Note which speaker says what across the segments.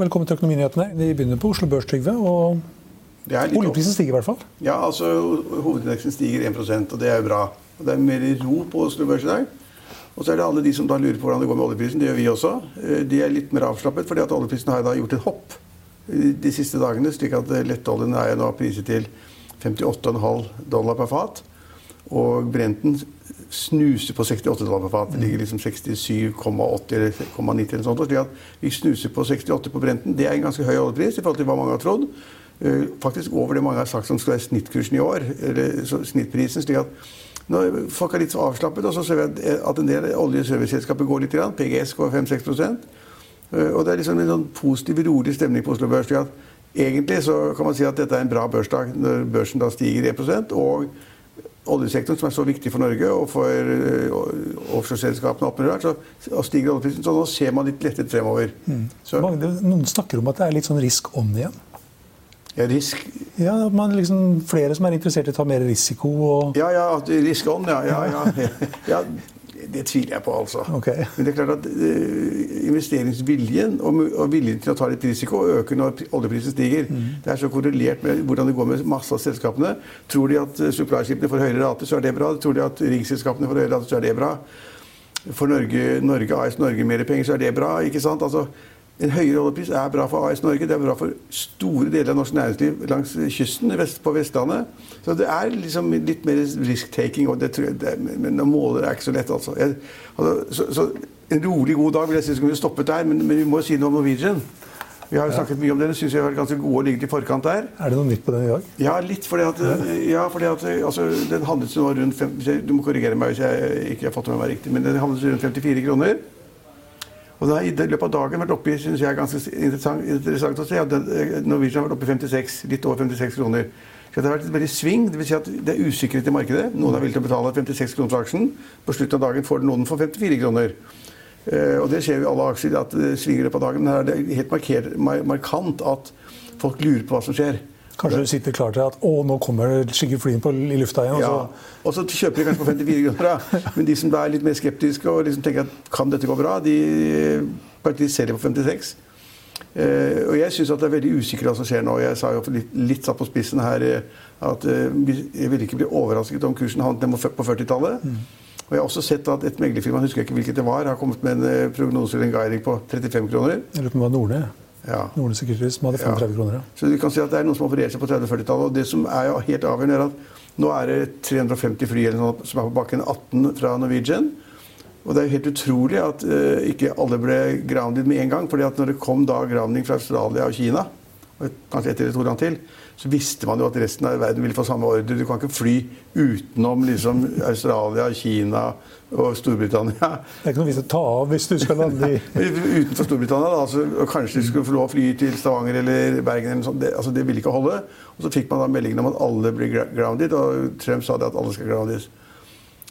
Speaker 1: velkommen til Økonominyhetene. Vi begynner på Oslo Børs, Trygve. og Oljeprisen stiger i hvert fall?
Speaker 2: Ja, altså hovedindeksen stiger 1% og det er jo bra. Og det er mer ro på Oslo Børs i dag. Og så er det alle de som da lurer på hvordan det går med oljeprisen. Det gjør vi også. Eh, de er litt mer avslappet, fordi at oljeprisen har da gjort et hopp de siste dagene. Slik at lettoljen er nå priset til 58,5 dollar per fat. Og Brenten snuser på 68 dollar per fat. Det ligger liksom 67,80 eller 90 eller sånt. slik at vi snuser på 68 på Brenten. Det er en ganske høy oljepris i forhold til hva mange har trodd. Eh, faktisk over det mange har sagt som skal være snittkursen i år. eller snittprisen, slik at når folk er litt så avslappet, og så ser vi at en del olje- og serviceselskaper går litt. Grann. PGS går 5-6 eh, Og det er liksom en sånn positiv, rolig stemning på Oslo Børs. slik at Egentlig så kan man si at dette er en bra børsdag når børsen da stiger 1% og oljesektoren, som er så viktig for Norge og for uh, offshoreselskapene, og stiger oljeprisen. Så nå ser man litt lettet fremover. Mm.
Speaker 1: Noen snakker om at det er litt sånn risk on igjen?
Speaker 2: Ja, risk
Speaker 1: Ja, man liksom, Flere som er interessert i å ta mer risiko? Og...
Speaker 2: Ja, ja, risk on, ja. ja, ja. ja det tviler jeg på, altså.
Speaker 1: Okay.
Speaker 2: Men det er klart at uh, investeringsviljen og, og, viljen til å ta litt risiko øker når oljeprisen stiger. Mm. Det er så korrelert med hvordan det går med masse av selskapene. Tror de at uh, supply-skipene får høyere rate, så er det bra. Tror de at ringsselskapene får høyere rate, så er det bra. For Norge, Norge AS Norge mer penger, så er det bra. ikke sant? Altså, en høyere oljepris er bra for AS Norge, det er bra for store deler av norsk næringsliv langs kysten vest, på Vestlandet. Så det er liksom litt mer risk-taking. Men å måle er ikke så lett, altså. Jeg, altså så, så, en rolig, god dag vil jeg si skulle vi stoppet der, men, men, vi må si noe om Norwegian. Vi har jo snakket mye om det. Syns vi har vært ganske gode og ligget i forkant der.
Speaker 1: Er det noe nytt på den i dag?
Speaker 2: Ja, litt. fordi at, ja, fordi at altså, Den handlet nå rundt 50, Du må korrigere meg hvis jeg ikke har fått med meg riktig, men den handlet rundt 54 kroner. Og da, I løpet av dagen vært oppe synes jeg ganske interessant, interessant å se, at eh, Norwegian har vært oppe i 56, litt over 56 kroner. Så det har vært et veldig sving. Det vil si at det er usikkerhet i markedet. Noen villige til å betale 56 kroner for aksjen. På slutten av dagen får noen for 54 kroner. Uh, og det skjer jo i alle aksjer at det svinger i løpet av dagen. Men her er det helt marker, markant at folk lurer på hva som skjer.
Speaker 1: Kanskje du sitter klar til at å, nå kommer skygge-flyen i lufta igjen?
Speaker 2: Ja, og så kjøper de kanskje på 54 kroner. Da. Men de som er litt mer skeptiske og liksom tenker at kan dette gå bra, de faktisk selger på 56. Eh, og jeg syns det er veldig usikkert hva som skjer nå. Jeg sa jo litt, litt satt på spissen her eh, at eh, jeg ville ikke bli overrasket om kursen havnet ned på 40-tallet. Mm. Og jeg har også sett at et meglerfirma, husker jeg ikke hvilket det var, har kommet med en eh, prognose eller en guiding på 35 kroner.
Speaker 1: Jeg lurer på om det var Nordne.
Speaker 2: Ja.
Speaker 1: Nordnes som hadde 35 ja. kroner. Ja.
Speaker 2: Så du kan si at det er noen som opererer seg på 30-40-tallet. Og det som er jo helt avgjørende, er at nå er det 350 fly eller som er på bakken, 18 fra Norwegian. Og det er jo helt utrolig at uh, ikke alle ble grounded med en gang. fordi at når det kom da grounding fra Australia og Kina, og kanskje ett eller to land til, så visste man jo at resten av verden ville få samme ordre. Du kan ikke fly utenom liksom, Australia, Kina og Storbritannia.
Speaker 1: Det er ikke noe vits å ta av hvis du skal lande i
Speaker 2: Utenfor Storbritannia, da. Altså, kanskje du skulle få lov å fly til Stavanger eller Bergen. eller noe sånt. Det, altså, det ville ikke holde. Og så fikk man da meldingen om at alle blir grounded, og Trump sa det at alle skal groundes.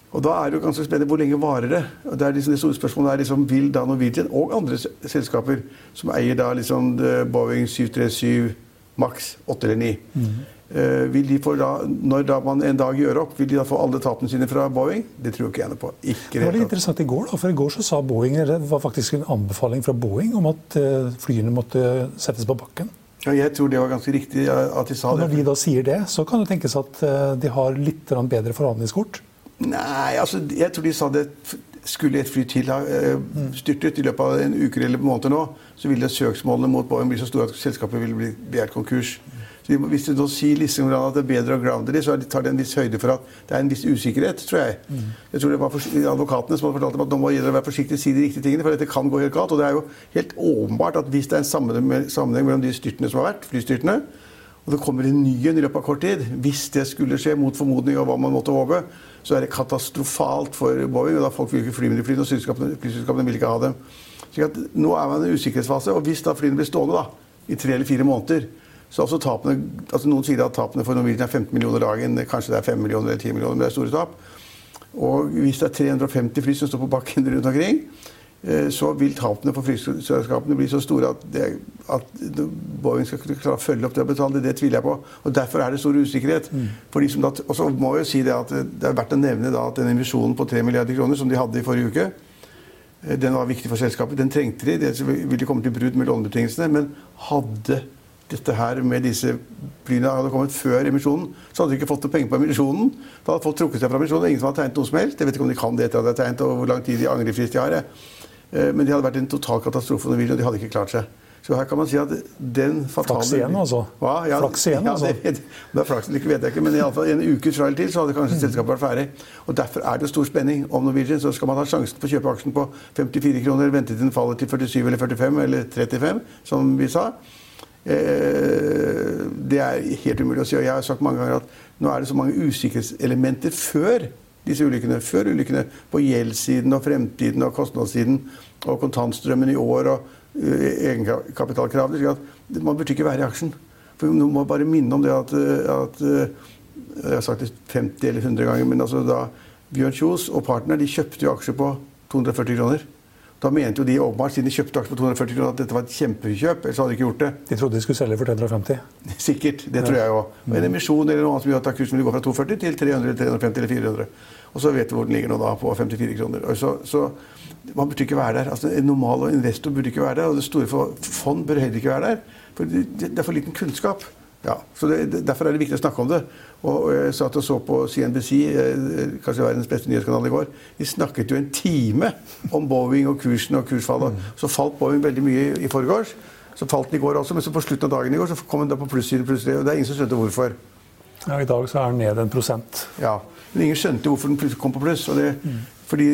Speaker 2: Og da er det jo ganske spennende hvor lenge varer det. Og det, er liksom, det store spørsmålet er liksom, Vil da Norwegian og andre selskaper som eier da liksom Boeing 737 maks åtte eller ni. Mm. Uh, vil de få da, når da man en dag gjør opp, vil de da få alle tapene sine fra Boeing? Det tror ikke jeg noe på. Ikke
Speaker 1: det var litt interessant i går, da, for i går så sa Boeing, det var faktisk en anbefaling fra Boeing om at uh, flyene måtte settes på bakken.
Speaker 2: Ja, jeg tror det var ganske riktig at de sa
Speaker 1: og når det. De da sier det, så kan det tenkes at uh, de har litt bedre forhandlingskort?
Speaker 2: Nei, altså jeg tror de sa det skulle et fly til ha styrtet i løpet av en uke eller måneder nå, så ville søksmålene mot Boeing bli så store at selskapet ville bli begjært konkurs. Så hvis du nå sier liksom at det er bedre å grounde dem, så tar det en viss høyde for at det er en viss usikkerhet, tror jeg. Jeg tror det var advokatene som hadde fortalt dem at nå må dere være forsiktige si de riktige tingene, for dette kan gå helt galt. Og det er jo helt åpenbart at hvis det er en sammenheng mellom de styrtene som har vært, flystyrtene, og det kommer en ny en i løpet av kort tid, hvis det skulle skje mot formodning og hva man måtte håpe, så er det katastrofalt for Boeing. og da Folk vil ikke fly med de flyene, og flyselskapene vil ikke ha dem. Så nå er man i en usikkerhetsfase. Og hvis da flyene blir stående da, i tre eller fire måneder så altså tapene, altså Noen sier at tapene for Norwegian er 15 millioner dagen. Kanskje det er 5 millioner eller 10 millioner, men det er store tap. Og hvis det er 350 fly som står på bakken rundt omkring, så vil tapene for flyselskapene bli så store at, det, at Boeing skal klare å følge opp det og betale det. Det tviler jeg på. Og Derfor er det stor usikkerhet. Mm. Som da, og så må jeg jo si Det at det er verdt å nevne da at den emisjonen på 3 milliarder kroner som de hadde i forrige uke, Eh, Den var viktig for selskapet. Den trengte de. Det ville komme til brudd med lånebetingelsene. Men hadde dette her med disse flyene hadde kommet før emisjonen, så hadde de ikke fått noe penger på emisjonen. Da hadde folk trukket seg fra emisjonen. Ingen som hadde tegnet noe som helst. Jeg vet ikke om de kan det etter at de har tegnet, og hvor lang tid de angrefrist de har. jeg. Eh, Men de hadde vært en total katastrofe for Norwegian, og de hadde ikke klart seg. Så her kan man si at den fatale
Speaker 1: Flaks igjen, altså.
Speaker 2: Hva? Ja,
Speaker 1: Flaks igjen,
Speaker 2: ja,
Speaker 1: altså.
Speaker 2: det, det er flaks det vet jeg ikke, men i alle fall en ukes trial til, så hadde kanskje selskapet vært ferdig. Og Derfor er det stor spenning om Norwegian. Så skal man ha sjansen på å kjøpe aksjen på 54 kroner, vente til den faller til 47 eller 45 eller 35, som vi sa. Eh, det er helt umulig å si. og Jeg har sagt mange ganger at nå er det så mange usikkerhetselementer før disse ulykkene. Før ulykkene på gjeldssiden og fremtiden og kostnadssiden og kontantstrømmen i år og uh, egenkapitalkravene. slik Man burde ikke være i aksjen. For Nå må bare minne om det at, uh, at uh, Jeg har sagt det 50 eller 100 ganger, men altså da Bjørn Kjos og partner de kjøpte jo aksjer på 240 kroner. Da mente jo de åpenbart, siden de kjøpte aksjer på 240 kroner, at dette var et kjempekjøp. Ellers hadde de ikke gjort det.
Speaker 1: De trodde de skulle selge for 350.
Speaker 2: Sikkert. Det tror jeg òg. En emisjon eller noe annet som gjør at kursen vil gå fra 240 til 300, eller 350 eller 400. Og så vet vi hvor den ligger nå, da, på 54 kroner. Så, så man burde ikke være der. Altså, en normal investor burde ikke være der, og det store fond bør heller ikke være der. For det, det er for liten kunnskap. Ja, så det, Derfor er det viktig å snakke om det. Og, og Jeg satt og så på CNBC, eh, kanskje verdens beste nyhetskanal i går. De snakket jo en time om Boeing og kursen og kursfallet. Så falt Boeing veldig mye i, i forgårs. Så falt den i går også, men så på slutten av dagen i går så kom den da på plussiden plutselig. Og det er ingen som skjønte hvorfor.
Speaker 1: Ja, I dag så er den ned en prosent.
Speaker 2: Ja, Men ingen skjønte hvorfor den plutselig kom på pluss. Og det, Fordi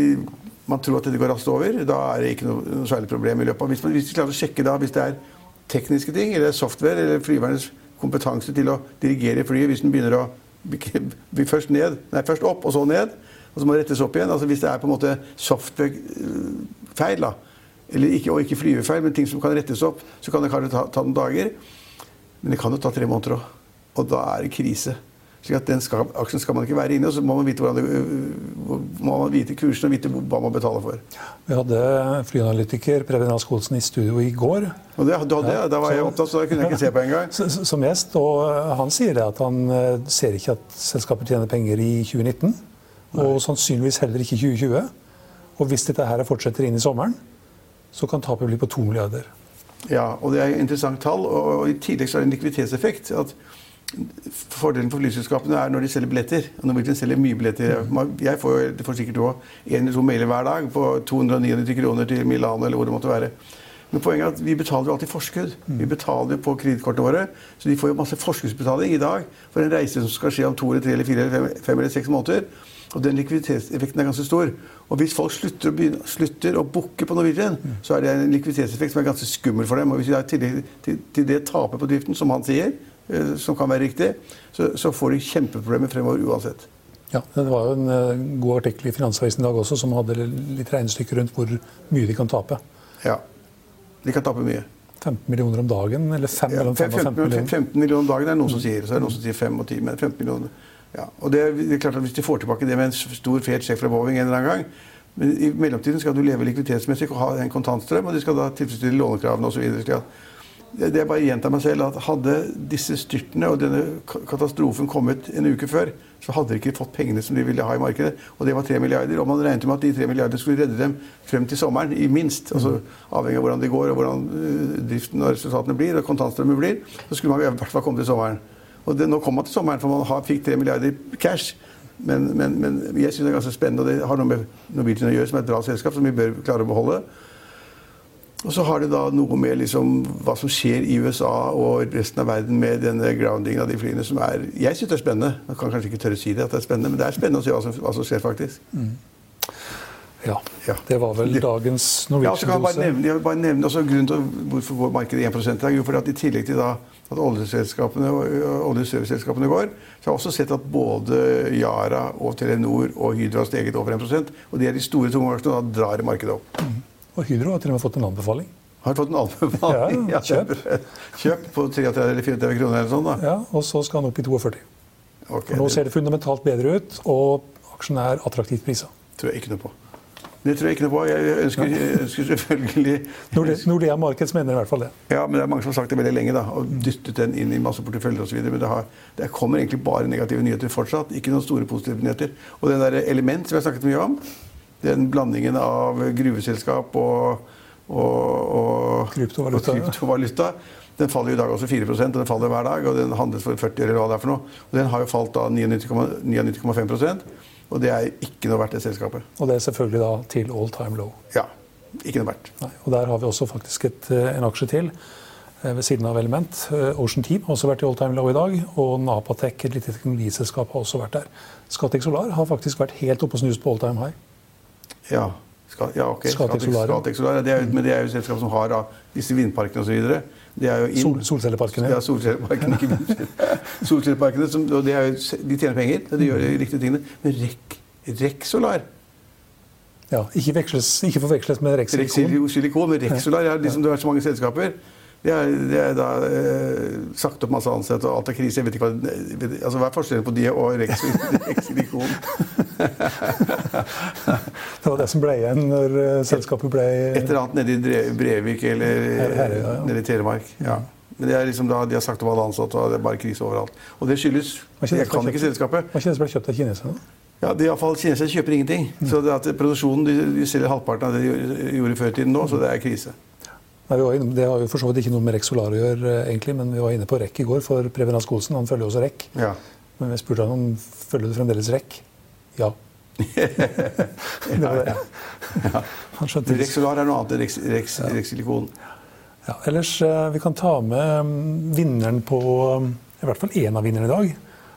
Speaker 2: man tror at dette går raskt over. Da er det ikke noe, noe særlig problem i løpet av Hvis, man, hvis de klarer å sjekke da, hvis det er tekniske ting, eller software, eller flyvernes kompetanse til å dirigere flyet hvis den begynner å bli, først, ned, nei, først opp og så ned, og så må det rettes opp igjen. altså Hvis det er på en måte software-feil, da, eller ikke, og ikke flyvefeil, men ting som kan rettes opp, så kan det kanskje ta, ta noen dager. Men det kan jo ta tre måneder òg. Og da er det krise. Slik at den skal, aksjen skal man ikke være inne i, og så må man vite, hvordan det, må man vite kursen og vite hva man betaler for.
Speaker 1: Vi hadde flyanalytiker Preben Rask Olsen i studio i går
Speaker 2: Og det, da,
Speaker 1: Ja,
Speaker 2: da var jeg opptatt, så da kunne jeg ikke se på engang.
Speaker 1: som gjest, og eh, han sier det at han eh, ser ikke at selskapet tjener penger i 2019. Og sannsynligvis heller ikke i 2020. Og hvis dette her fortsetter inn i sommeren, så kan tapet bli på to milliarder.
Speaker 2: Ja, og det er et interessant tall. Og, og i tillegg så er det en likviditetseffekt. at Fordelen for flyselskapene er når de selger billetter. Og Norwegian selger mye billetter. Jeg får det får sikkert også, en eller to mailer hver dag på 299 kroner til Milano eller hvor det måtte være. Men poenget er at vi betaler jo alltid forskudd. Vi betaler jo på kredittkortene våre. Så de får jo masse forskuddsbetaling i dag for en reise som skal skje om to eller tre eller fire eller fem, eller seks måneder. Og den likviditetseffekten er ganske stor. Og hvis folk slutter å, begynne, slutter å booke på Norwegian, så er det en likviditetseffekt som er ganske skummel for dem. Og hvis de da i tillegg til, til det taper på driften, som han sier, som kan være riktig, så, så får de kjempeproblemer fremover uansett.
Speaker 1: Ja, Det var jo en eh, god artikkel i Finansavisen i dag også som hadde litt regnestykker rundt hvor mye de kan tape.
Speaker 2: Ja. De kan tape mye.
Speaker 1: 15 millioner om dagen, eller 5,
Speaker 2: Ja,
Speaker 1: 5, 5 og 15
Speaker 2: 15,
Speaker 1: millioner.
Speaker 2: 15 millioner om dagen er det noen som sier. Så er det noen som sier 5 og 10, men 15 millioner. Ja. Og det, det er klart at Hvis de får tilbake det med en stor, fet sjekk fra Boeing en eller annen gang Men i mellomtiden skal du leve likviditetsmessig og ha en kontantstrøm, og de skal da tilfredsstille lånekravene osv. Det er bare gjentar meg selv at hadde disse styrtene og denne katastrofen kommet en uke før, så hadde de ikke fått pengene som de ville ha i markedet. Og det var 3 milliarder. Og man regnet med at de 3 milliardene skulle redde dem frem til sommeren, i minst. Altså Avhengig av hvordan det går og hvordan øh, driften og resultatene blir, og kontantstrømmen blir, så skulle man i hvert fall komme til sommeren. Og det, nå kom man til sommeren, for man fikk 3 milliarder cash. Men, men, men jeg syns det er ganske spennende, og det har noe med Norwegian å gjøre, som er et bra selskap, som vi bør klare å beholde. Og så har det da noe med liksom hva som skjer i USA og resten av verden med denne groundingen av de flyene som er Jeg syns det er spennende. Jeg kan kanskje ikke tørre å si det, at det er spennende, men det er spennende å se hva som, hva som skjer, faktisk.
Speaker 1: Ja,
Speaker 2: Ja.
Speaker 1: Det var vel dagens
Speaker 2: Ja, jeg
Speaker 1: Norwegian-dose.
Speaker 2: nevne, jeg vil bare nevne også grunnen til hvorfor går markedet 1 i dag. Jo, fordi at I tillegg til da, at oljeselskapene oljeserviceselskapene går, så har jeg også sett at både Yara og Telenor og Hydro har steget over 1% Og de er de store tunge aksjene, og da drar markedet opp.
Speaker 1: Og Hydro har til og med fått en anbefaling.
Speaker 2: Har fått en anbefaling?
Speaker 1: Ja, kjøp.
Speaker 2: Kjøp på 33 eller 34 kroner eller sånn, da.
Speaker 1: Ja, Og så skal den opp i 42. Okay, nå ser det fundamentalt bedre ut, og aksjen er attraktivt prisa.
Speaker 2: tror jeg ikke noe på. Det tror jeg ikke noe på. Jeg ønsker, jeg ønsker selvfølgelig
Speaker 1: Nordea, Nordea Markeds mener i hvert fall det.
Speaker 2: Ja, men det er mange som har sagt det veldig lenge, da, og dyttet den inn i masse porteføljer osv. Men det, har, det kommer egentlig bare negative nyheter fortsatt. Ikke noen store positive nyheter. Og den der element som jeg har snakket mye om, Den blandingen av gruveselskap og, og, og
Speaker 1: Kryptovaluta,
Speaker 2: og kryptovaluta den faller i dag også 4 og den faller hver dag. Og den handles for 40 eller hva det er for noe. Og den har jo falt da 99,5 99,5 og det er ikke noe verdt, det selskapet.
Speaker 1: Og det er selvfølgelig da til all time low.
Speaker 2: Ja, ikke noe verdt.
Speaker 1: Nei, og der har vi også faktisk et, eh, en aksje til eh, ved siden av Element. Eh, Ocean Team har også vært i all time low i dag. Og Napatech, et lite teknologiselskap, har også vært der. Scatec Solar har faktisk vært helt oppe og snust på all time high.
Speaker 2: Ja, skal, ja ok.
Speaker 1: Scatec Solar, ja.
Speaker 2: Scatec Solar, det er, Men det er jo selskap som har da, disse vindparkene osv.
Speaker 1: Sol, solcelleparkene.
Speaker 2: Ja, solcelleparkene, ikke minst. Solcelleparkene, som, og det jo, de tjener penger, de gjør de riktige tingene. Men REC, REC Solar
Speaker 1: Ja, ikke, veksles, ikke forveksles med Rex
Speaker 2: REC
Speaker 1: Silicon.
Speaker 2: Silikon, men REC Solar ja, liksom, Det har vært så mange selskaper. Det er, det er da eh, sagt opp masse ansatte, og alt er krise. Jeg vet ikke hva, vet, altså, hva er forskjellen på de og REC Silikon?
Speaker 1: Det var det som ble igjen når eh, selskapet ble
Speaker 2: Et eller annet nede i Brevik eller
Speaker 1: Her- her, ja,
Speaker 2: nede i Telemark. Ja. Men det er liksom da, De har sagt om alle ansatte, og det er bare krise overalt. Og det skyldes Jeg kan ikke selskapet.
Speaker 1: Hva kjennes ble kjøpt av kineserne?
Speaker 2: Ja, det er i alle fall Kinesere kjøper ingenting. Så det at produksjonen de, de selger halvparten av det de gjorde før i tiden nå, så det er krise.
Speaker 1: Nei, vi var inne, Det har jo for så vidt ikke noe med Rex Solar å gjøre, eh, egentlig, men vi var inne på REC i går for Preben Rask Olsen. Han følger også REC.
Speaker 2: Ja.
Speaker 1: Men vi spurte han om følger du fremdeles REC. Ja. Det var det. Han skjønte
Speaker 2: Rex Solar er noe annet enn Rex, Rex, Silikon.
Speaker 1: Ja, ellers eh, vi kan ta med mm, vinneren på mm, I hvert fall én av vinnerne i dag.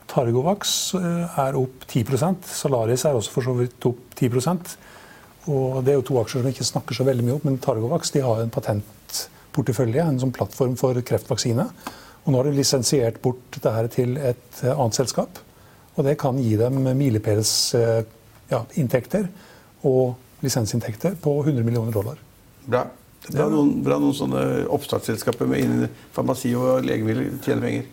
Speaker 1: Targovax eh, er opp 10 Salaris er også for så vidt opp 10 Og Det er jo to aksjer som ikke snakker så veldig mye opp, men Targovax de har en patentportefølje, en sånn plattform for kreftvaksine. Og Nå har de lisensiert bort dette til et eh, annet selskap. Og det kan gi dem milepælsinntekter ja, inntekter og lisensinntekter på 100 millioner dollar.
Speaker 2: Bra. Bra noen, bra noen sånne oppstartsselskaper med farmasi og legemiddel tjener penger.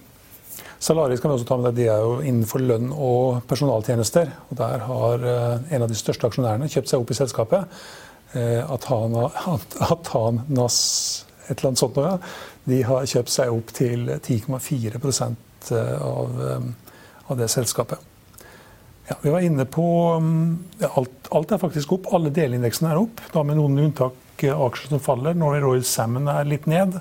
Speaker 1: Salaris kan vi også ta med deg. de er jo innenfor lønn og personaltjenester. og Der har eh, en av de største aksjonærene kjøpt seg opp i selskapet. Eh, Atana, At- Atanas et eller annet sånt noe. De har kjøpt seg opp til 10,4% av, eh, av det selskapet. Ja, vi var inne på ja, alt, alt er faktisk opp. Alle delindeksene er opp. Da med noen unntak eh, aksjer som faller. Norway Royal Salmon er litt ned.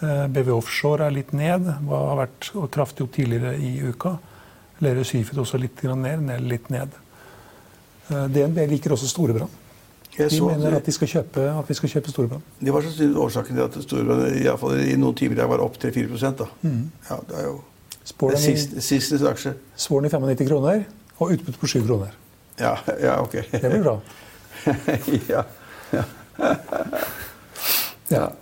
Speaker 1: Eh, BV Offshore er litt ned. Det har vært kraftig opp tidligere i uka. Lerøy Syfet også litt ned, ned. Litt ned. Eh, DNB liker også Storebrand. De
Speaker 2: så
Speaker 1: mener
Speaker 2: at
Speaker 1: de skal kjøpe, at vi skal kjøpe Storebrand.
Speaker 2: det var sannsynligvis årsaken til at Storebrand i, fall i noen timer i dag var opp 3-4 mm. Ja, det er jo
Speaker 1: Spår den
Speaker 2: siste, siste aksje.
Speaker 1: spår den i 95 kroner og utbytte på 7 kroner.
Speaker 2: Ja, ja ok.
Speaker 1: Det blir bra.
Speaker 2: ja.
Speaker 1: Ja.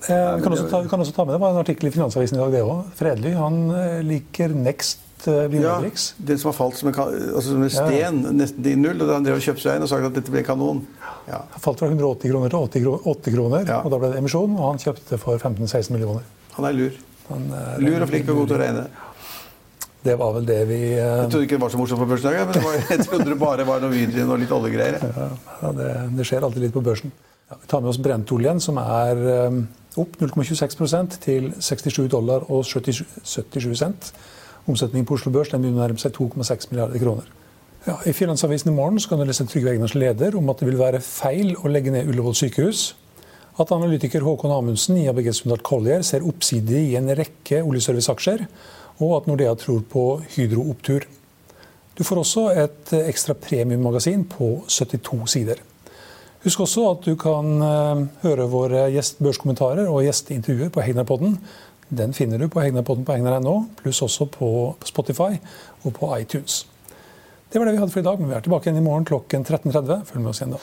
Speaker 1: ja. vi, kan også ta, vi kan også ta med det var en artikkel i Finansavisen i dag, det òg. Fredelig han eh, liker Next eh,
Speaker 2: ja, Den som har falt som en, altså som en sten nesten til null, og han drev og kjøpte seg inn og sagt at dette ble kanon. Ja.
Speaker 1: Han falt fra 180 kroner til 80 kroner, 80 kroner,
Speaker 2: Ja.
Speaker 1: og da ble det emisjon. Og han kjøpte for 15-16 millioner.
Speaker 2: Han er lur.
Speaker 1: Han, er-
Speaker 2: Lur og flink og god til å regne.
Speaker 1: Det var vel det vi eh,
Speaker 2: Jeg trodde ikke det var så morsomt på børsen men det var, jeg trodde det bare var Norwegian og litt oljegreier. Ja,
Speaker 1: ja, det, det skjer alltid litt på børsen. Ja, vi tar med oss brentoljen, som er eh, opp 0,26% til 67 dollar og 77, 77 cent. Omsetningen på Oslo Børs den begynner å nærme seg 2,6 milliarder kroner. Ja, I Finansavisen i morgen kan du lese Trygve Egners leder om at det vil være feil å legge ned Ullevål sykehus. At analytiker Håkon Amundsen i ABG Sundal Collier ser oppsider i en rekke oljeserviceaksjer, og at Nordea tror på Hydro-opptur. Du får også et eh, ekstra premiummagasin på 72 sider. Husk også at du kan eh, høre våre gjestbørskommentarer og gjesteintervjuer på Hegnarpodden. Den finner du på Hegnarpodden på hegnar.no, pluss også på Spotify og på iTunes. Det var det vi hadde for i dag, men vi er tilbake igjen i morgen klokken 13.30. Følg med oss igjen da.